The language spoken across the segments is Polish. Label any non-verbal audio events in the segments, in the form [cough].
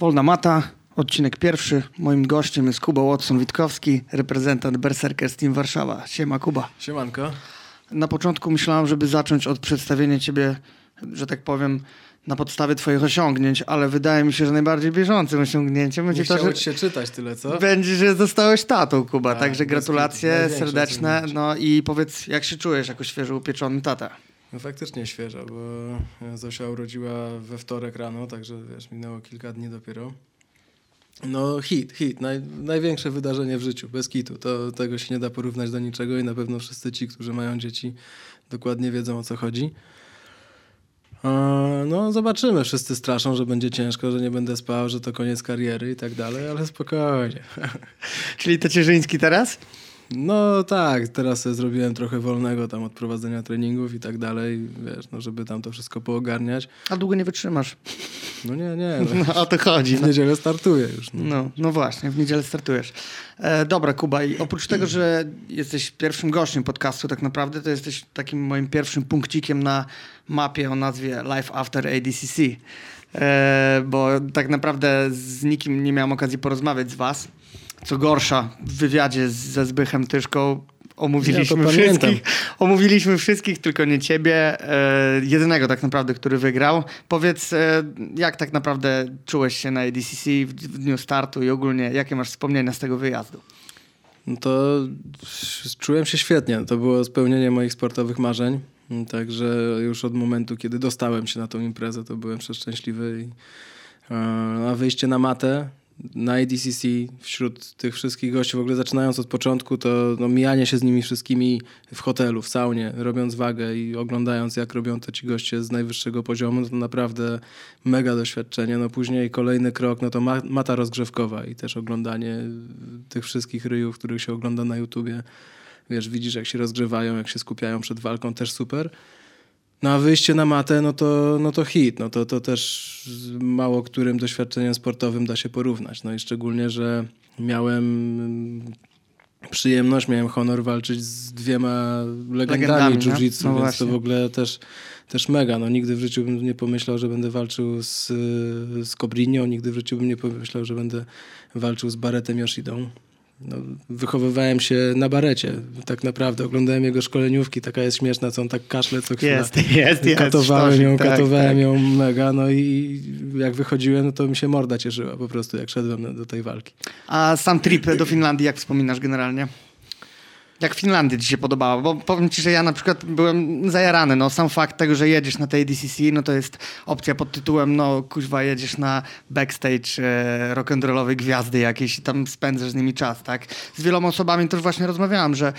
Wolna Mata, odcinek pierwszy. Moim gościem jest Kuba Watson-Witkowski, reprezentant Berserkers Team Warszawa. Siema Kuba. Siemanko. Na początku myślałem, żeby zacząć od przedstawienia ciebie, że tak powiem, na podstawie twoich osiągnięć, ale wydaje mi się, że najbardziej bieżącym osiągnięciem Nie będzie to, że... się czytać tyle, co? Będzie, że zostałeś tatą, Kuba. Tak, Także gratulacje serdeczne. No i powiedz, jak się czujesz jako świeżo upieczony tata? No faktycznie świeża, bo Zosia urodziła we wtorek rano, także wiesz, minęło kilka dni dopiero. No hit, hit, Naj, największe wydarzenie w życiu, bez kitu. To, tego się nie da porównać do niczego i na pewno wszyscy ci, którzy mają dzieci, dokładnie wiedzą o co chodzi. E, No zobaczymy, wszyscy straszą, że będzie ciężko, że nie będę spał, że to koniec kariery i tak dalej, ale spokojnie. [laughs] Czyli to Cierzyński teraz? No tak, teraz zrobiłem trochę wolnego tam od prowadzenia treningów i tak dalej, wiesz, no żeby tam to wszystko poogarniać. A długo nie wytrzymasz. No nie, nie, no, [laughs] No o to chodzi. w No. niedzielę startuję już. No. No, no właśnie, w niedzielę startujesz. E, dobra, Kuba, i oprócz tego, że jesteś pierwszym gościem podcastu tak naprawdę, to jesteś takim moim pierwszym punkcikiem na mapie o nazwie Life After ADCC. E, bo tak naprawdę z nikim nie miałem okazji porozmawiać z was. Co gorsza, w wywiadzie ze Zbychem Tyszką omówiliśmy Ja wszystkich. Omówiliśmy wszystkich, tylko nie ciebie. E, jedynego tak naprawdę, który wygrał. Powiedz, e, jak tak naprawdę czułeś się na ADCC w, w dniu startu i ogólnie jakie masz wspomnienia z tego wyjazdu? no to czułem się świetnie. To było spełnienie moich sportowych marzeń. Także już od momentu, kiedy dostałem się na tą imprezę, to byłem przeszczęśliwy. I, e, a wyjście na matę, na ADCC, wśród tych wszystkich gości, w ogóle zaczynając od początku, to no, mijanie się z nimi wszystkimi w hotelu, w saunie, robiąc wagę i oglądając, jak robią to ci goście z najwyższego poziomu, to naprawdę mega doświadczenie. No później kolejny krok, no to ma, mata rozgrzewkowa i też oglądanie tych wszystkich ryjów, których się ogląda na YouTubie. Wiesz, widzisz jak się rozgrzewają, jak się skupiają przed walką, też super. No a wyjście na matę, no to, no to hit. No to, to też mało którym doświadczeniem sportowym da się porównać. No i szczególnie, że miałem przyjemność, miałem honor walczyć z dwiema legendami Legendami, nie? jiu-jitsu, No więc to w ogóle też, też mega. No nigdy w życiu bym nie pomyślał, że będę walczył z, z Cobrinho, nigdy w życiu bym nie pomyślał, że będę walczył z Baretem Yoshidą. No, wychowywałem się na barecie, tak naprawdę. Oglądałem jego szkoleniówki, taka jest śmieszna, co on tak kaszle co chwila. Jest, jest, jest. Katowałem ją, tak, katowałem tak. ją mega, no i jak wychodziłem, no to mi się morda cieszyła po prostu, jak szedłem do tej walki. A sam trip do Finlandii, jak wspominasz generalnie? Jak Finlandia ci się podobała? Bo powiem ci, że ja na przykład byłem zajarany. No, sam fakt tego, że jedziesz na tej DCC, no to jest opcja pod tytułem, no kuźwa, jedziesz na backstage e, rock'n'rollowej gwiazdy jakiejś i tam spędzasz z nimi czas, tak? Z wieloma osobami też właśnie rozmawiałem, że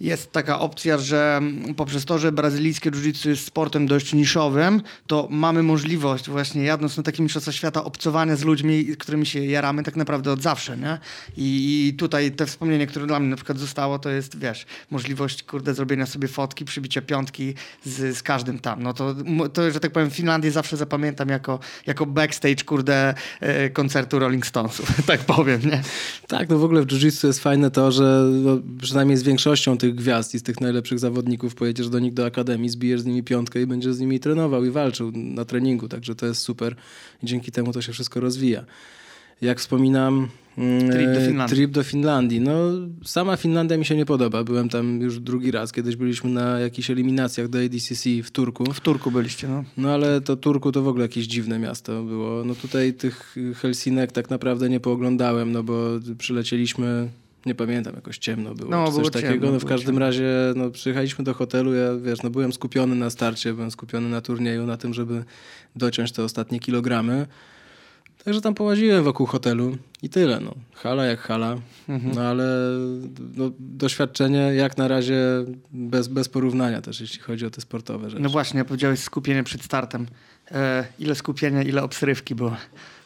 jest taka opcja, że poprzez to, że brazylijskie jiu-jitsu jest sportem dość niszowym, to mamy możliwość właśnie jadąc na takie mistrzostwa świata obcowania z ludźmi, którymi się jaramy tak naprawdę od zawsze, nie? I, I tutaj te wspomnienie, które dla mnie na przykład zostało, to jest, wiesz, możliwość, kurde, zrobienia sobie fotki, przybicia piątki z, z każdym tam. No to, to, że tak powiem, Finlandię zawsze zapamiętam jako, jako backstage, kurde, e, koncertu Rolling Stonesów, [laughs] tak powiem, nie? Tak, no w ogóle w jiu-jitsu jest fajne to, że no, przynajmniej z większością tych gwiazd i z tych najlepszych zawodników pojedziesz do nich do akademii, zbijesz z nimi piątkę i będziesz z nimi trenował i walczył na treningu, także to jest super i dzięki temu to się wszystko rozwija. Jak wspominam, mm, Trip do Finlandii. trip do Finlandii. No, sama Finlandia mi się nie podoba. Byłem tam już drugi raz. Kiedyś byliśmy na jakichś eliminacjach do ADCC w Turku. W Turku byliście, no. No ale to Turku to w ogóle jakieś dziwne miasto było. No tutaj tych Helsinek tak naprawdę nie pooglądałem, no bo przylecieliśmy, nie pamiętam, jakoś ciemno było, No, było takiego. ciemno, no w każdym ciemno. razie no, przyjechaliśmy do hotelu, ja wiesz, no byłem skupiony na starcie, byłem skupiony na turnieju, na tym, żeby dociąć te ostatnie kilogramy. Także tam połaziłem wokół hotelu i tyle. No. Hala jak hala, Mhm. no ale no, doświadczenie jak na razie bez, bez porównania też, jeśli chodzi o te sportowe rzeczy. No właśnie, powiedziałeś skupienie przed startem. E, ile skupienia, ile obsrywki było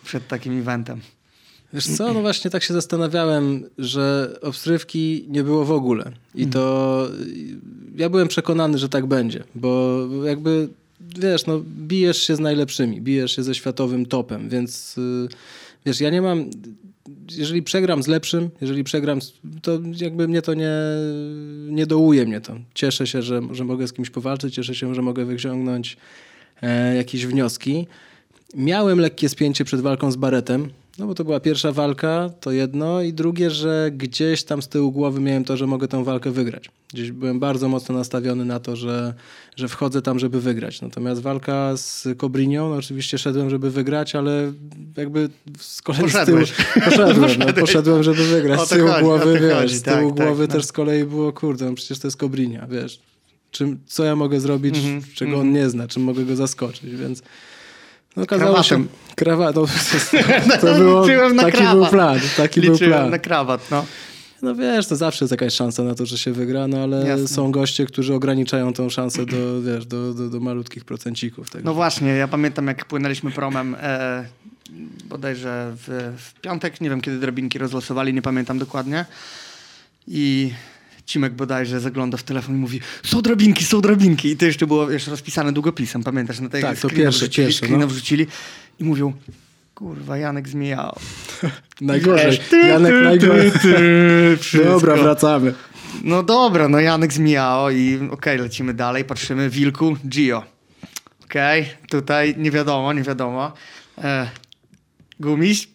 przed takim eventem? Wiesz co, no właśnie tak się zastanawiałem, że obstrywki nie było w ogóle. I to ja byłem przekonany, że tak będzie, bo jakby wiesz, no bijesz się z najlepszymi, bijesz się ze światowym topem, więc y, wiesz, ja nie mam jeżeli przegram z lepszym, jeżeli przegram, to jakby mnie to nie, nie dołuje mnie to. Cieszę się, że, że mogę z kimś powalczyć, cieszę się, że mogę wyciągnąć e, jakieś wnioski. miałem lekkie spięcie przed walką z Baretem, no bo to była pierwsza walka, to jedno. I drugie, że gdzieś tam z tyłu głowy miałem to, że mogę tę walkę wygrać. Gdzieś byłem bardzo mocno nastawiony na to, że, że wchodzę tam, żeby wygrać. Natomiast walka z Cobrinią, no oczywiście szedłem, żeby wygrać, ale jakby z kolei z tyłu... [laughs] Poszedłem, no, poszedłem, żeby wygrać. Z tyłu chodzi, głowy, wiesz, chodzi, z tyłu tak, głowy tak, też no. z kolei było, kurde, no przecież to jest Cobrinia, wiesz. Czym, co ja mogę zrobić, mm -hmm, czego mm -hmm. on nie zna, czym mogę go zaskoczyć, więc... No okazało się... [laughs] Krawat, no, to, to było, taki krawat. był plan. Taki Liczyłem był plan. na krawat, no. No wiesz, to zawsze jest jakaś szansa na to, że się wygra, no ale Jasne. są goście, którzy ograniczają tą szansę do, wiesz, do, do, do malutkich procencików. No właśnie, ja pamiętam jak płynęliśmy promem e, bodajże w, w piątek, nie wiem kiedy drabinki rozlosowali, nie pamiętam dokładnie. I Cimek bodajże zagląda w telefon i mówi są drabinki, są drabinki. I to jeszcze było jeszcze rozpisane długopisem, pamiętasz? Na tej tak, to pierwszy, pierwszy. No. wrzucili i mówią kurwa, Janek zmijał. [laughs] Najgorzej. Janek najgorzej. Dobra, wracamy. No dobra, no Janek zmijał i okej, okay, lecimy dalej, patrzymy. Wilku, Gio. Okej, okay, tutaj nie wiadomo, nie wiadomo. E, gumiś,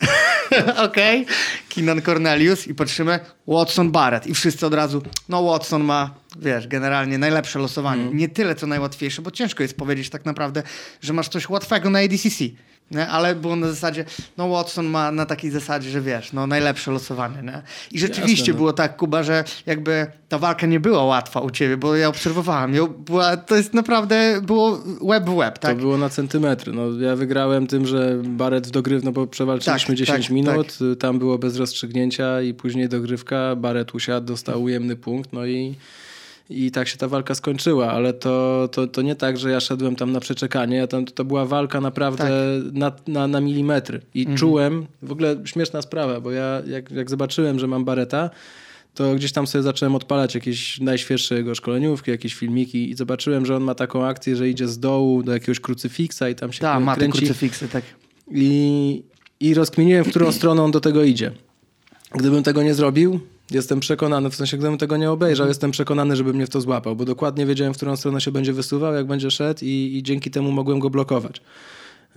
[laughs] Okej. Okay. Keenan Cornelius i patrzymy Watson Barrett i wszyscy od razu, no Watson ma, wiesz, generalnie najlepsze losowanie. Mm. Nie tyle co najłatwiejsze, bo ciężko jest powiedzieć tak naprawdę, że masz coś łatwego na ADCC. Nie? Ale było na zasadzie, no Watson ma na takiej zasadzie, że wiesz, no najlepsze losowanie. Nie? I rzeczywiście Jasne, no. było tak, Kuba, że jakby ta walka nie była łatwa u ciebie, bo ja obserwowałem ją. Była, to jest naprawdę, było web w web, tak? To było na centymetry. No, ja wygrałem tym, że Barrett dogryw, no bo przewalczyliśmy tak, 10 tak, minut, tak. tam było bez rozstrzygnięcia i później dogrywka, Barrett usiadł, dostał ujemny punkt, no i i tak się ta walka skończyła, ale to, to, to nie tak, że ja szedłem tam na przeczekanie, ja tam, to była walka naprawdę tak. na, na, na milimetry i mhm. czułem, w ogóle śmieszna sprawa, bo ja jak, jak zobaczyłem, że mam bareta, to gdzieś tam sobie zacząłem odpalać jakieś najświeższe jego szkoleniówki, jakieś filmiki i zobaczyłem, że on ma taką akcję, że idzie z dołu do jakiegoś krucyfiksa i tam się Ta, ma te krucyfiksy, tak. I, I rozkminiłem, w którą [clears throat] stronę on do tego idzie. Gdybym tego nie zrobił, Jestem przekonany, w sensie gdybym tego nie obejrzał, mhm. jestem przekonany, żeby mnie w to złapał, bo dokładnie wiedziałem, w którą stronę się będzie wysuwał, jak będzie szedł i, i dzięki temu mogłem go blokować.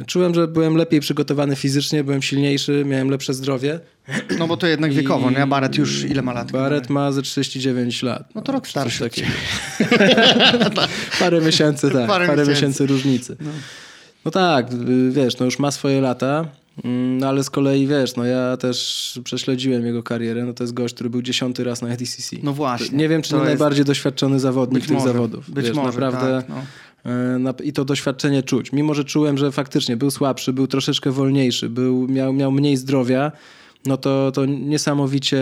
Czułem, że byłem lepiej przygotowany fizycznie, byłem silniejszy, miałem lepsze zdrowie. No bo to jednak wiekowo, I... nie? Barret już ile ma lat? Barret ma ze 39 lat. No to rok starszy. [laughs] parę miesięcy, tak. Parę, parę miesięcy. różnicy. No. no tak, wiesz, no już ma swoje lata. No ale z kolei wiesz, no ja też prześledziłem jego karierę. No to jest gość, który był dziesiąty raz na EDCC. No właśnie. Nie wiem, czy to jest... najbardziej doświadczony zawodnik być tych może, zawodów. Być wiesz, może, naprawdę. Tak, no. E, I to doświadczenie czuć. Mimo, że czułem, że faktycznie był słabszy, był troszeczkę wolniejszy, był, miał, miał mniej zdrowia, no to, to niesamowicie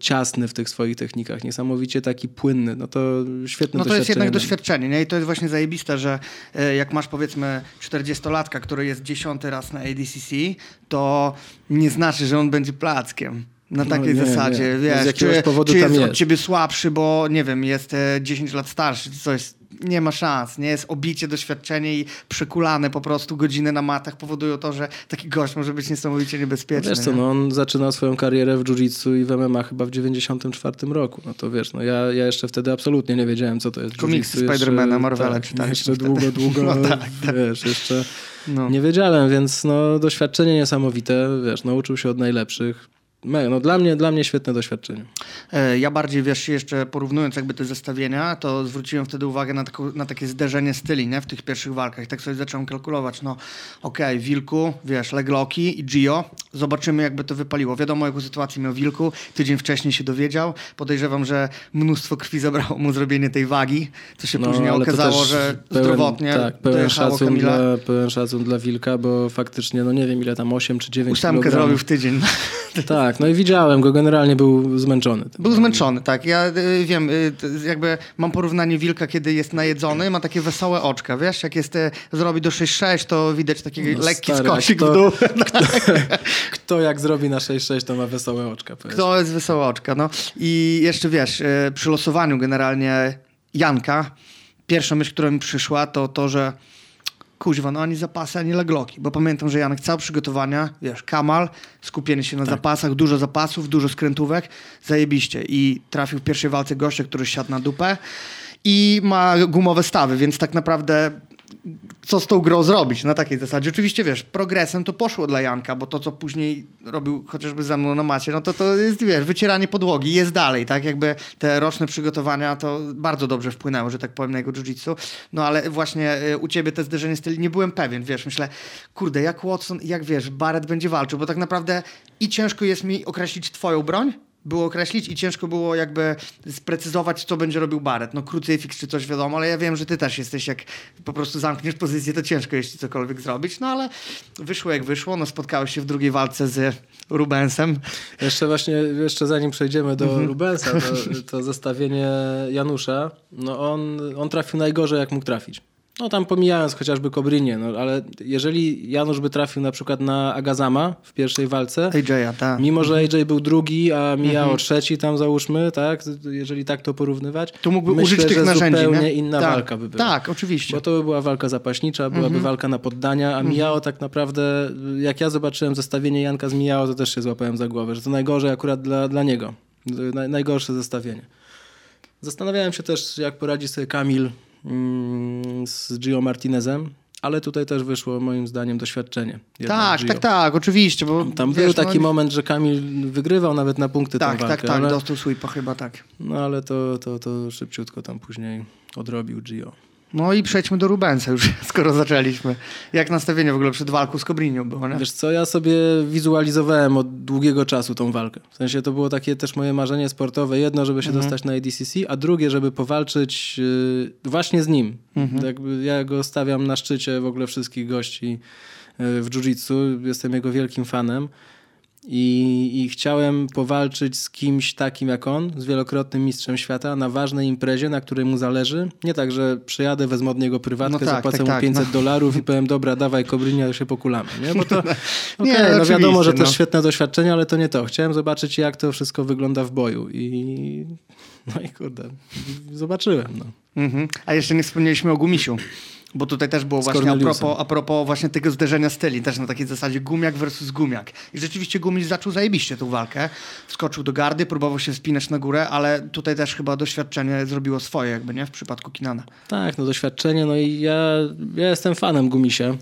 ciasny w tych swoich technikach, niesamowicie taki płynny. No to świetne No to jest jednak doświadczenie, nie? I to jest właśnie zajebiste, że e, jak masz powiedzmy 40-latka, który jest dziesiąty raz na ADCC, to nie znaczy, że on będzie plackiem. Na no takiej no, nie, zasadzie, nie. wiesz, czy, powodu czy jest, jest od ciebie słabszy, bo nie wiem, jest 10 lat starszy, czy coś nie ma szans, nie jest obicie, doświadczenie i przykulane po prostu godziny na matach powodują to, że taki gość może być niesamowicie niebezpieczny. No wiesz co, no on zaczynał swoją karierę w jiu-jitsu i w MMA chyba w 94 roku, no to wiesz, no ja, ja jeszcze wtedy absolutnie nie wiedziałem, co to jest Komiksy Spidermana, Marvela tak, czytaliśmy Jeszcze wtedy. długo, długo, [laughs] no tak, tak. wiesz, jeszcze no. nie wiedziałem, więc no doświadczenie niesamowite, wiesz, nauczył się od najlepszych, no, dla, mnie, dla mnie świetne doświadczenie. E, ja bardziej, wiesz, jeszcze porównując jakby te zestawienia, to zwróciłem wtedy uwagę na, taką, na takie zderzenie styli nie? w tych pierwszych walkach. Tak sobie zacząłem kalkulować, no okej, okay, Wilku, wiesz, Legloki i Gio, zobaczymy jakby to wypaliło. Wiadomo, jaką sytuację miał Wilku, tydzień wcześniej się dowiedział. Podejrzewam, że mnóstwo krwi zabrało mu zrobienie tej wagi, co się no, później okazało, że pełen, zdrowotnie tak, pełen szacun, dla, pełen szacun dla Wilka, bo faktycznie, no nie wiem ile tam, 8 czy 9 Ósemkę zrobił w tydzień. [laughs] [laughs] tak, tak, no i widziałem go, generalnie był zmęczony. Był zmęczony, tak. Ja y, wiem, y, jakby mam porównanie wilka, kiedy jest najedzony, ma takie wesołe oczka, wiesz, jak jest, y, zrobi do 6-6, to widać taki no, lekki stary, skosik kto, w dół. [laughs] Kto, [laughs] kto, jak zrobi na 6-6, to ma wesołe oczka. Powiedz. Kto jest wesołe oczka, no. I jeszcze wiesz, y, przy losowaniu generalnie Janka, pierwsza myśl, która mi przyszła, to to, że kuźwa, no ani zapasy, ani legloki. Bo pamiętam, że Janek całe przygotowania, wiesz, Kamal, skupienie się na tak. zapasach, dużo zapasów, dużo skrętówek, zajebiście. I trafił w pierwszej walce gościa, który siadł na dupę i ma gumowe stawy, więc tak naprawdę co z tą grą zrobić na takiej zasadzie. Oczywiście, wiesz, progresem to poszło dla Janka, bo to, co później robił chociażby ze mną na macie, no to to jest, wiesz, wycieranie podłogi, jest dalej, tak? Jakby te roczne przygotowania to bardzo dobrze wpłynęły, że tak powiem, na jego jiu-jitsu. No ale właśnie y, u ciebie te zderzenie styli nie byłem pewien, wiesz, myślę, kurde, jak Watson, jak wiesz, Barrett będzie walczył, bo tak naprawdę i ciężko jest mi określić twoją broń, było określić i ciężko było jakby sprecyzować, co będzie robił Barrett. No krucyfiks czy coś wiadomo, ale ja wiem, że ty też jesteś, jak po prostu zamkniesz pozycję, to ciężko jest ci cokolwiek zrobić, no ale wyszło jak wyszło, no spotkałeś się w drugiej walce z Rubensem. Jeszcze właśnie, jeszcze zanim przejdziemy do mhm. Rubensa, to, to zestawienie Janusza, no on, on trafił najgorzej, jak mógł trafić. No tam pomijając chociażby Kobrynie, no ale jeżeli Janusz by trafił na przykład na Agazama w pierwszej walce, AJ'a, tak. mimo że AJ był drugi, a Mijao mhm. trzeci tam załóżmy, tak, jeżeli tak to porównywać, to mógłby myślę, użyć tych że narzędzi, zupełnie nie? inna tak, walka by była. Tak, oczywiście. Bo to by była walka zapaśnicza, byłaby mhm. walka na poddania, a mhm. tak naprawdę, jak ja zobaczyłem zestawienie Janka z Mijao, to też się złapałem za głowę, że to najgorzej akurat dla, dla niego. Najgorsze zestawienie. Zastanawiałem się też, jak poradzi sobie Kamil z Gio Martinezem, ale tutaj też wyszło moim zdaniem doświadczenie. Tak, Gio. tak, tak, oczywiście. Bo, Tam wiesz, był taki no... moment, że Kamil wygrywał nawet na punkty tak, tak, walkę. Tak, tak, ale... dostał sweepa chyba, tak. No ale to, to, to szybciutko tam później odrobił Gio. No i przejdźmy do Rubensa już, [laughs] skoro zaczęliśmy. Jak nastawienie w ogóle przed walką z Kobrinią było, nie? Wiesz co, ja sobie wizualizowałem od długiego czasu tą walkę. W sensie to było takie też moje marzenie sportowe. Jedno, żeby się mhm. dostać na ADCC, a drugie, żeby powalczyć yy, właśnie z nim. Mhm. Tak, ja go stawiam na szczycie w ogóle wszystkich gości yy, w jiu-jitsu. Jestem jego wielkim fanem. I, I, chciałem powalczyć z kimś takim jak on, z wielokrotnym mistrzem świata, na ważnej imprezie, na której mu zależy. Nie tak, że przyjadę, wezmę od niego prywatkę, no tak, zapłacę tak, mu 500 tak, no. dolarów i powiem, dobra, dawaj Kobrynia, się pokulamy. Nie? Bo to, [laughs] okay, nie, no wiadomo, że to jest no. świetne doświadczenie, ale to nie to. Chciałem zobaczyć, jak to wszystko wygląda w boju. I no i kurde, zobaczyłem. No. Mhm. A jeszcze nie wspomnieliśmy o Gumisiu. Bo tutaj też było właśnie a propos, a propos właśnie tego zderzenia styli, też na takiej zasadzie gumiak versus gumiak. I rzeczywiście Gumiś zaczął zajebiście tą walkę. Wskoczył do gardy, próbował się wspinać na górę, ale tutaj też chyba doświadczenie zrobiło swoje jakby, nie? W przypadku Kinana. Tak, no doświadczenie, no i ja, ja jestem fanem Gumisia.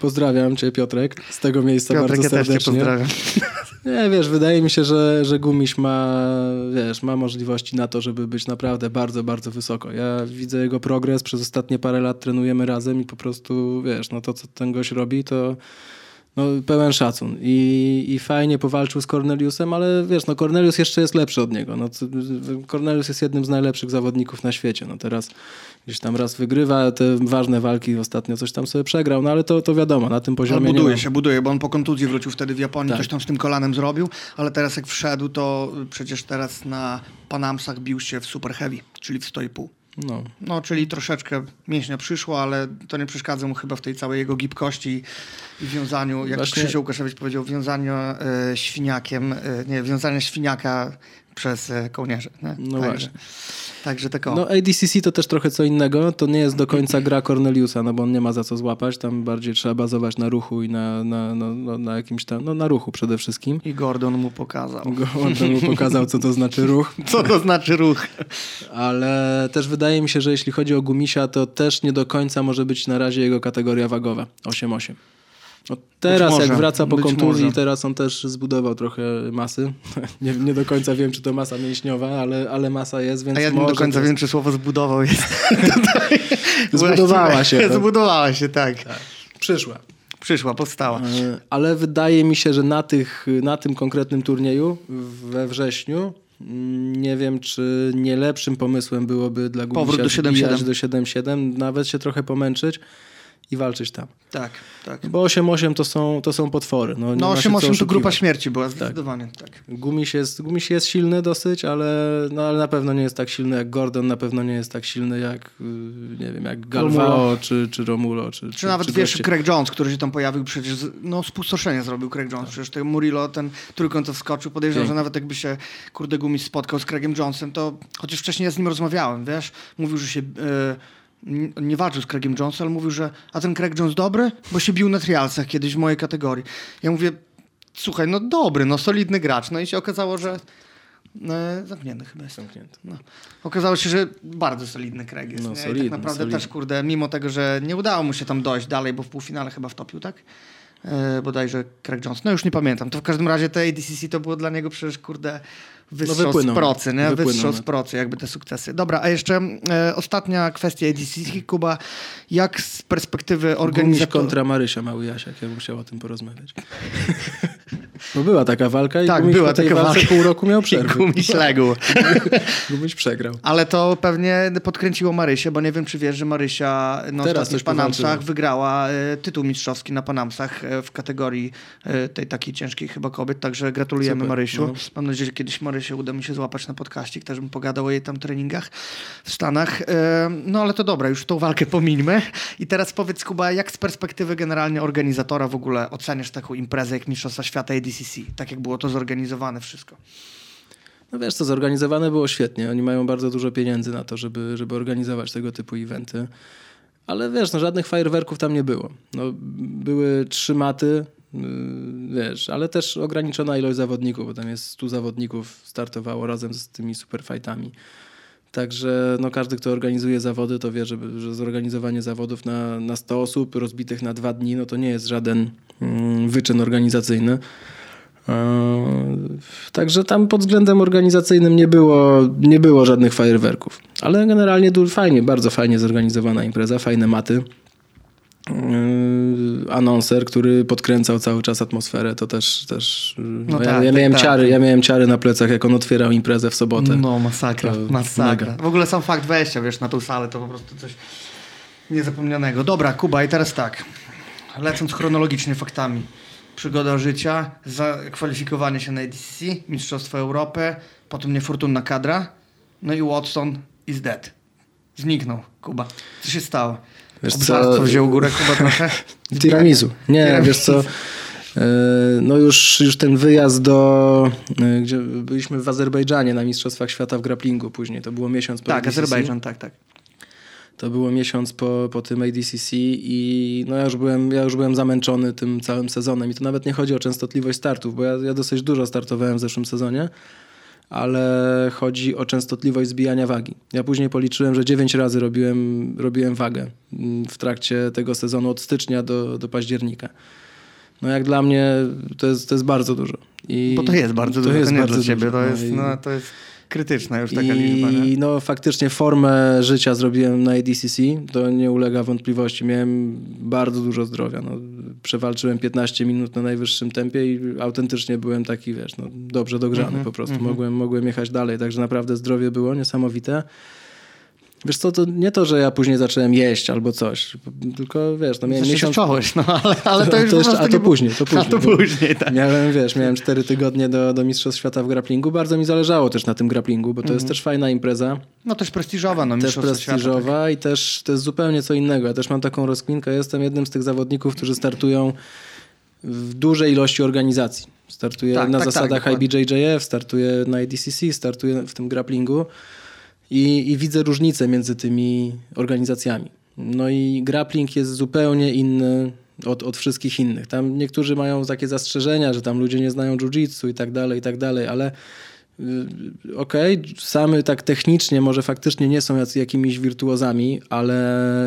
Pozdrawiam cię Piotrek z tego miejsca Piotrek, bardzo serdecznie. Ja też cię pozdrawiam. [laughs] Nie, wiesz, wydaje mi się, że, że Gumiś ma, wiesz, ma możliwości na to, żeby być naprawdę bardzo, bardzo wysoko. Ja widzę jego progres, przez ostatnie parę lat trenujemy razem i po prostu, wiesz, no to co ten gość robi, to no, pełen szacun. I, I fajnie powalczył z Corneliusem, ale wiesz, no Cornelius jeszcze jest lepszy od niego. No, Cornelius jest jednym z najlepszych zawodników na świecie. No teraz gdzieś tam raz wygrywa te ważne walki, ostatnio coś tam sobie przegrał, no ale to, to wiadomo, na tym poziomie no, buduje się, buduje, bo on po kontuzji wrócił wtedy w Japonii, tak. coś tam z tym kolanem zrobił, ale teraz jak wszedł, to przecież teraz na Panamsach bił się w super heavy, czyli w 100,5. No. no, czyli troszeczkę mięśnia przyszło, ale to nie przeszkadza mu chyba w tej całej jego gibkości i wiązaniu, jak Właśnie... Krzysiu Łukaszewicz powiedział, wiązaniu e, świniakiem, e, nie, wiązania świniaka przez e, kołnierze. Nie? No Także. właśnie. Także tak No ADCC to też trochę co innego. To nie jest do końca gra Corneliusa, no bo on nie ma za co złapać. Tam bardziej trzeba bazować na ruchu i na, na, na, no, na jakimś tam, no na ruchu przede wszystkim. I Gordon mu pokazał. Gordon mu pokazał, co to znaczy ruch. [laughs] Co to znaczy ruch. Ale też wydaje mi się, że jeśli chodzi o Gumisia, to też nie do końca może być na razie jego kategoria wagowa. 8-8. No teraz może, jak wraca po kontuzji, może. teraz on też zbudował trochę masy. [laughs] nie, nie, do końca wiem, czy to masa mięśniowa, ale, ale masa jest, więc A ja nie do końca wiem, czy słowo zbudował jest. [laughs] [laughs] Zbudowała się. Tak. Zbudowała się, tak. tak. Przyszła. Przyszła, powstała. E, ale wydaje mi się, że na, tych, na tym konkretnym turnieju we wrześniu mm, nie wiem, czy nie lepszym pomysłem byłoby dla Gubisia Powrót do 7-7. do 7-7, nawet się trochę pomęczyć i walczyć tam. Tak, tak. Bo 8-8 to są, to są potwory. No, no 8-8 to grupa śmierci była, tak. zdecydowanie. Tak. tak. Gumiś, jest, Gumiś jest silny dosyć, ale, no, ale na pewno nie jest tak silny jak Gordon, na pewno nie jest tak silny jak, y, nie wiem, jak Galvao czy, czy Romulo. Czy, czy, czy nawet, czy wiesz. Craig Jones, który się tam pojawił, przecież no spustoszenie zrobił Craig Jones. Tak. Przecież ten Murillo, ten trójkąt wskoczył. Podejrzewam, że nawet jakby się, kurde, Gumiś spotkał z Craigiem Jonesem, to chociaż wcześniej ja z nim rozmawiałem, wiesz, mówił, że się... Yy, nie walczył z Craigiem Jonesem, ale mówił, że a ten Craig Jones dobry, bo się bił na trialsach kiedyś w mojej kategorii. Ja mówię, słuchaj, no dobry, no solidny gracz. No i się okazało, że E, zamknięty chyba jest. Zamknięty. No. Okazało się, że bardzo solidny Craig jest. No, nie? I solidny, tak naprawdę solidny. też, kurde, mimo tego, że nie udało mu się tam dojść dalej, bo w półfinale chyba wtopił, tak? E, bodajże Craig Jones. No już nie pamiętam. To w każdym razie te ADCC to było dla niego przecież, kurde, wystrzał z wypłynął. procy, nie? Wypłynął, Wystrzał z no. procy, jakby te sukcesy. Dobra, a jeszcze e, ostatnia kwestia ADCC, Kuba. Jak z perspektywy organizatora... kontra Marysia Mały Jasiak, ja bym chciał o tym porozmawiać. [laughs] Bo była taka walka i Tak, Gumiś była taka walka. pół roku miał [laughs] przerwę. Gumiś [laughs] legł. Gumiś przegrał. Ale to pewnie podkręciło Marysię, bo nie wiem, czy wiesz, że Marysia no, Teraz w Panamsach wygrała e, tytuł mistrzowski na Panamsach e, w kategorii e, tej takiej ciężkiej chyba kobiet, także gratulujemy Super, Marysiu. no. Mam nadzieję, że kiedyś Marysię uda mi się złapać na podcaście, też bym pogadał o jej tam treningach w Stanach. E, no ale to dobra, już tą walkę pomińmy. I teraz powiedz Kuba, jak z perspektywy generalnie organizatora w ogóle oceniasz taką imprezę jak Mistrzostwa Świata ADCC? Tak jak było to zorganizowane wszystko. No wiesz co, zorganizowane było świetnie. Oni mają bardzo dużo pieniędzy na to, żeby, żeby organizować tego typu eventy. Ale wiesz, no żadnych fajerwerków tam nie było. No, były trzy maty, wiesz, ale też ograniczona ilość zawodników, bo tam jest 100 zawodników startowało razem z tymi superfightami. Także no, każdy, kto organizuje zawody, to wie, że, że zorganizowanie zawodów na, na 100 osób rozbitych na dwa dni, no to nie jest żaden mm, wyczyn organizacyjny. Eee, Także tam pod względem organizacyjnym nie było, nie było żadnych fajerwerków. Ale generalnie fajnie, bardzo fajnie zorganizowana impreza, fajne maty. Eee, Anonser, który podkręcał cały czas atmosferę, to też. też no ja, tak, ja, tak, miałem tak. ciary, ja miałem ciary na plecach, jak on otwierał imprezę w sobotę. No, masakra, To masakra. mega. W ogóle sam fakt wejścia, wiesz, na tą salę to po prostu coś niezapomnianego. Dobra, Kuba, i teraz tak. Lecąc chronologicznie faktami. Przygoda życia, zakwalifikowanie się na ADCC, Mistrzostwo Europy, potem niefortunna kadra, no i Watson is dead. Zniknął, Kuba. Co się stało? Wiesz co- wziął górę, Kuba, trochę? W [laughs] tiramisu. Nie, Tiramisu. wiesz co, e, no już, już ten wyjazd do, e, gdzie byliśmy w Azerbejdżanie na Mistrzostwach Świata w grapplingu później, to było miesiąc po Tak. Azerbejdżan, tak, tak. To było miesiąc po, po tym ADCC i no ja już, byłem, ja już byłem zamęczony tym całym sezonem i to nawet nie chodzi o częstotliwość startów, bo ja, ja dosyć dużo startowałem w zeszłym sezonie, ale chodzi o częstotliwość zbijania wagi. Ja później policzyłem, że 9 razy robiłem, robiłem wagę mm, w trakcie tego sezonu od stycznia do, do października. No jak dla mnie to jest, to jest bardzo dużo. I Bo to jest bardzo to dużo, jest to nie bardzo dla ciebie, dużo. to No jest, no, to jest krytyczna już taka i liczba, nie? no faktycznie formę życia zrobiłem na ADCC, to nie ulega wątpliwości. Miałem bardzo dużo zdrowia. No, przewalczyłem 15 minut na najwyższym tempie i autentycznie byłem taki, wiesz, no, dobrze dogrzany Mhm, po prostu. mhm. Mogłem, mogłem jechać dalej, także naprawdę zdrowie było niesamowite. Wiesz co, to nie to, że ja później zacząłem jeść albo coś, tylko wiesz, no miałem się miesiąc... zacząłeś, no ale, ale to już to jeszcze- a to później, to później. A to później, tak. Miałem, wiesz, miałem 4 tygodnie do, do Mistrzostw Świata w grapplingu. Bardzo mi zależało też na tym grapplingu, bo to jest też fajna impreza. No też prestiżowa, no też prestiżowa Świata, tak. i też to jest zupełnie co innego. Ja też mam taką rozkminkę. Jestem jednym z tych zawodników, którzy startują w dużej ilości organizacji. Startuję Tak, na tak, tak, zasadach dokładnie. IBJJF, startuję na IDCC, startuję w tym grapplingu i, i widzę różnicę między tymi organizacjami. No i grappling jest zupełnie inny od, od wszystkich innych. Tam niektórzy mają takie zastrzeżenia, że tam ludzie nie znają jiu-jitsu i tak dalej, i tak dalej, ale y, okej, same tak technicznie może faktycznie nie są jakimiś wirtuozami, ale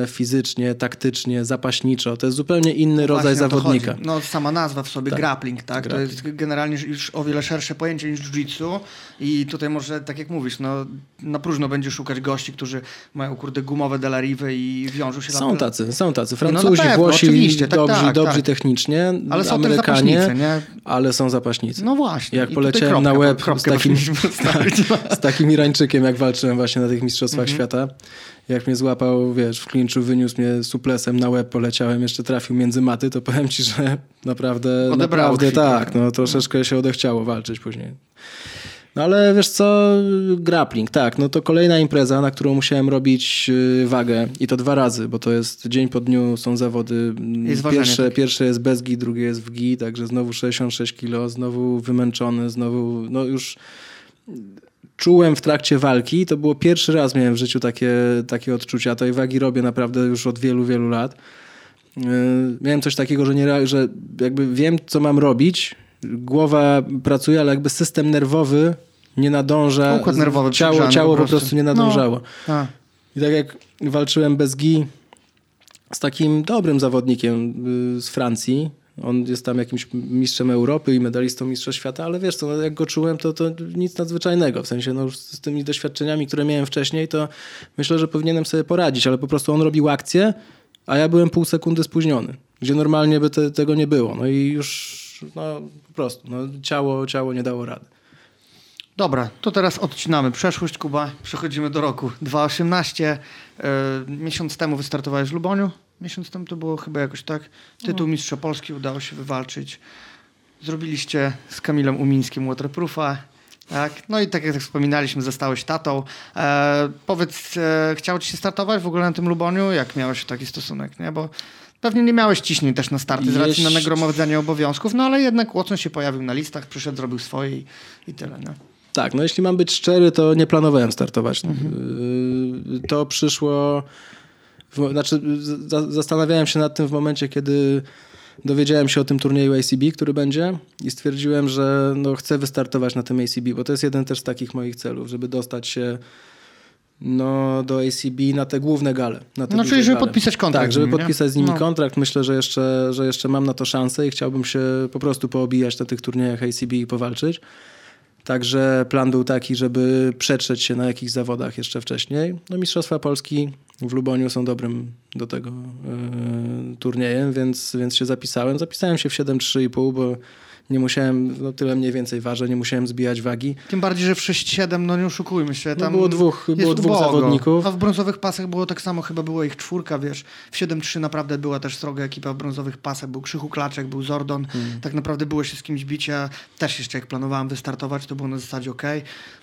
fizycznie, taktycznie, zapaśniczo to jest zupełnie inny No rodzaj to zawodnika. chodzi. No sama nazwa w sobie, Tak. grappling, tak? To Grappling. jest generalnie już o wiele szersze pojęcie niż jiu-jitsu i tutaj może, tak jak mówisz, no na próżno będzie szukać gości, którzy mają kurde gumowe delariwy i wiążą się tam... Są tacy, są tacy. no Francuzi, pewno, Włosi, oczywiście, tak, dobrzy, tak, dobrzy tak. technicznie, Ale są Amerykanie, zapaśnicy, nie? ale są zapaśnicy. No właśnie. Jak I poleciałem kropkę, na kropkę z takim- powinniśmy postawić. z takim Irańczykiem, jak walczyłem właśnie na tych Mistrzostwach Mhm. Świata. Jak mnie złapał, wiesz, w klinczu wyniósł mnie suplesem na łeb, poleciałem, jeszcze trafił między maty, to powiem ci, że naprawdę, Odebrało naprawdę tak, tak. no troszeczkę się odechciało walczyć później. No ale wiesz co, grappling, tak, no to kolejna impreza, na którą musiałem robić y, wagę i to dwa razy, bo to jest dzień po dniu są zawody. Jest ważenie Pierwsze, pierwsze jest bez gi, drugie jest w gi, także znowu 66 kilo, znowu wymęczony, znowu, no już czułem w trakcie walki, to było pierwszy raz miałem w życiu takie, takie odczucia. Tej wagi robię naprawdę już od wielu, wielu lat. Yy, Miałem coś takiego, że, nie, że jakby wiem, co mam robić, głowa pracuje, ale jakby system nerwowy nie nadąża. Układ nerwowy ciało, ciało po po prostu. prostu nie nadążało. A. I tak jak walczyłem bez gi z takim dobrym zawodnikiem y, z Francji, on jest tam jakimś mistrzem Europy i medalistą Mistrzostw Świata, ale wiesz co, no jak go czułem, to, to nic nadzwyczajnego. W sensie no z tymi doświadczeniami, które miałem wcześniej, to myślę, że powinienem sobie poradzić, ale po prostu on robił akcję, a ja byłem pół sekundy spóźniony, gdzie normalnie by te, tego nie było. No i już no, po prostu no, ciało, ciało nie dało rady. Dobra, to teraz odcinamy przeszłość, Kuba. Przechodzimy do roku 2018. Yy, miesiąc temu wystartowałeś w Luboniu. Miesiąc temu to było chyba jakoś tak. Tytuł mistrza Polski udało się wywalczyć. Zrobiliście z Kamilem Umińskim Waterproofa. Tak? No i tak jak wspominaliśmy, zostałeś tatą. E, powiedz, e, chciało ci się startować w ogóle na tym Luboniu? Jak miałeś taki stosunek? Nie? Bo pewnie nie miałeś ciśnień też na starty z racji na nagromadzenie obowiązków, no ale jednak Watson się pojawił na listach, przyszedł, zrobił swoje i, i tyle. Nie? Tak, no jeśli mam być szczery, to nie planowałem startować. Mhm. Yy, To przyszło. W, znaczy, za, zastanawiałem się nad tym w momencie, kiedy dowiedziałem się o tym turnieju ACB, który będzie, i stwierdziłem, że no, chcę wystartować na tym ACB, bo to jest jeden też z takich moich celów, żeby dostać się no, do ACB na te główne gale. Na te No, czyli żeby gale. podpisać kontrakt Tak, żeby nie? podpisać z nimi No. kontrakt. Myślę, że jeszcze, że jeszcze mam na to szansę i chciałbym się po prostu poobijać na tych turniejach ACB i powalczyć. Także plan był taki, żeby przetrzeć się na jakichś zawodach jeszcze wcześniej. No Mistrzostwa Polski w Luboniu są dobrym do tego e, turniejem, więc, więc się zapisałem. Zapisałem się w 7,3,5, bo nie musiałem, no tyle mniej więcej ważę, nie musiałem zbijać wagi. Tym bardziej, że w 6-7, no nie oszukujmy się. No Tam było dwóch, było dwóch ubogo. zawodników. A w brązowych pasach było tak samo, chyba była ich czwórka, wiesz. W 7-3 naprawdę była też sroga ekipa w brązowych pasach. Był Krzychu Klaczek, był Zordon. Hmm. Tak naprawdę było się z kimś bicia. Też jeszcze jak planowałem wystartować, to było na zasadzie ok,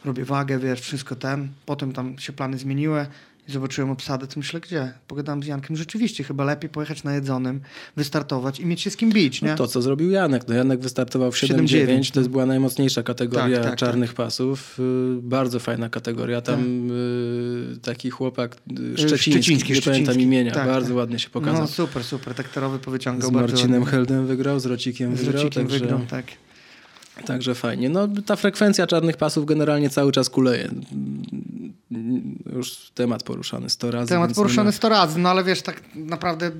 robię wagę, wiesz, wszystko ten. Potem tam się plany zmieniły. I zobaczyłem obsadę, to myślę, gdzie? Pogadałem z Jankiem, rzeczywiście chyba lepiej pojechać na jedzonym, wystartować i mieć się z kim bić, nie? No to, co zrobił Janek. No Janek wystartował w 7,9, 7,9. To jest była najmocniejsza kategoria Tak, tak, czarnych pasów. Y, Bardzo fajna kategoria. Tam y, taki chłopak y, Szczeciński, Szczeciński, nie pamiętam Szczeciński. imienia. Tak, bardzo tak. ładnie się pokazał. No super, super, takterowy powyciągał z Marcinem. Heldem wygrał, z Rocikiem Z wygrał. Rocikiem także, wygrał, tak. Także fajnie. No ta frekwencja czarnych pasów generalnie cały czas kuleje. Już temat poruszany 100 razy. Temat poruszany ma- 100 razy, no ale wiesz, tak naprawdę,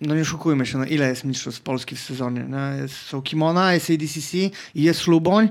no nie oszukujmy się, no ile jest mistrzostw Polski w sezonie? No, jest, są Kimona, jest ADCC i jest Luboń.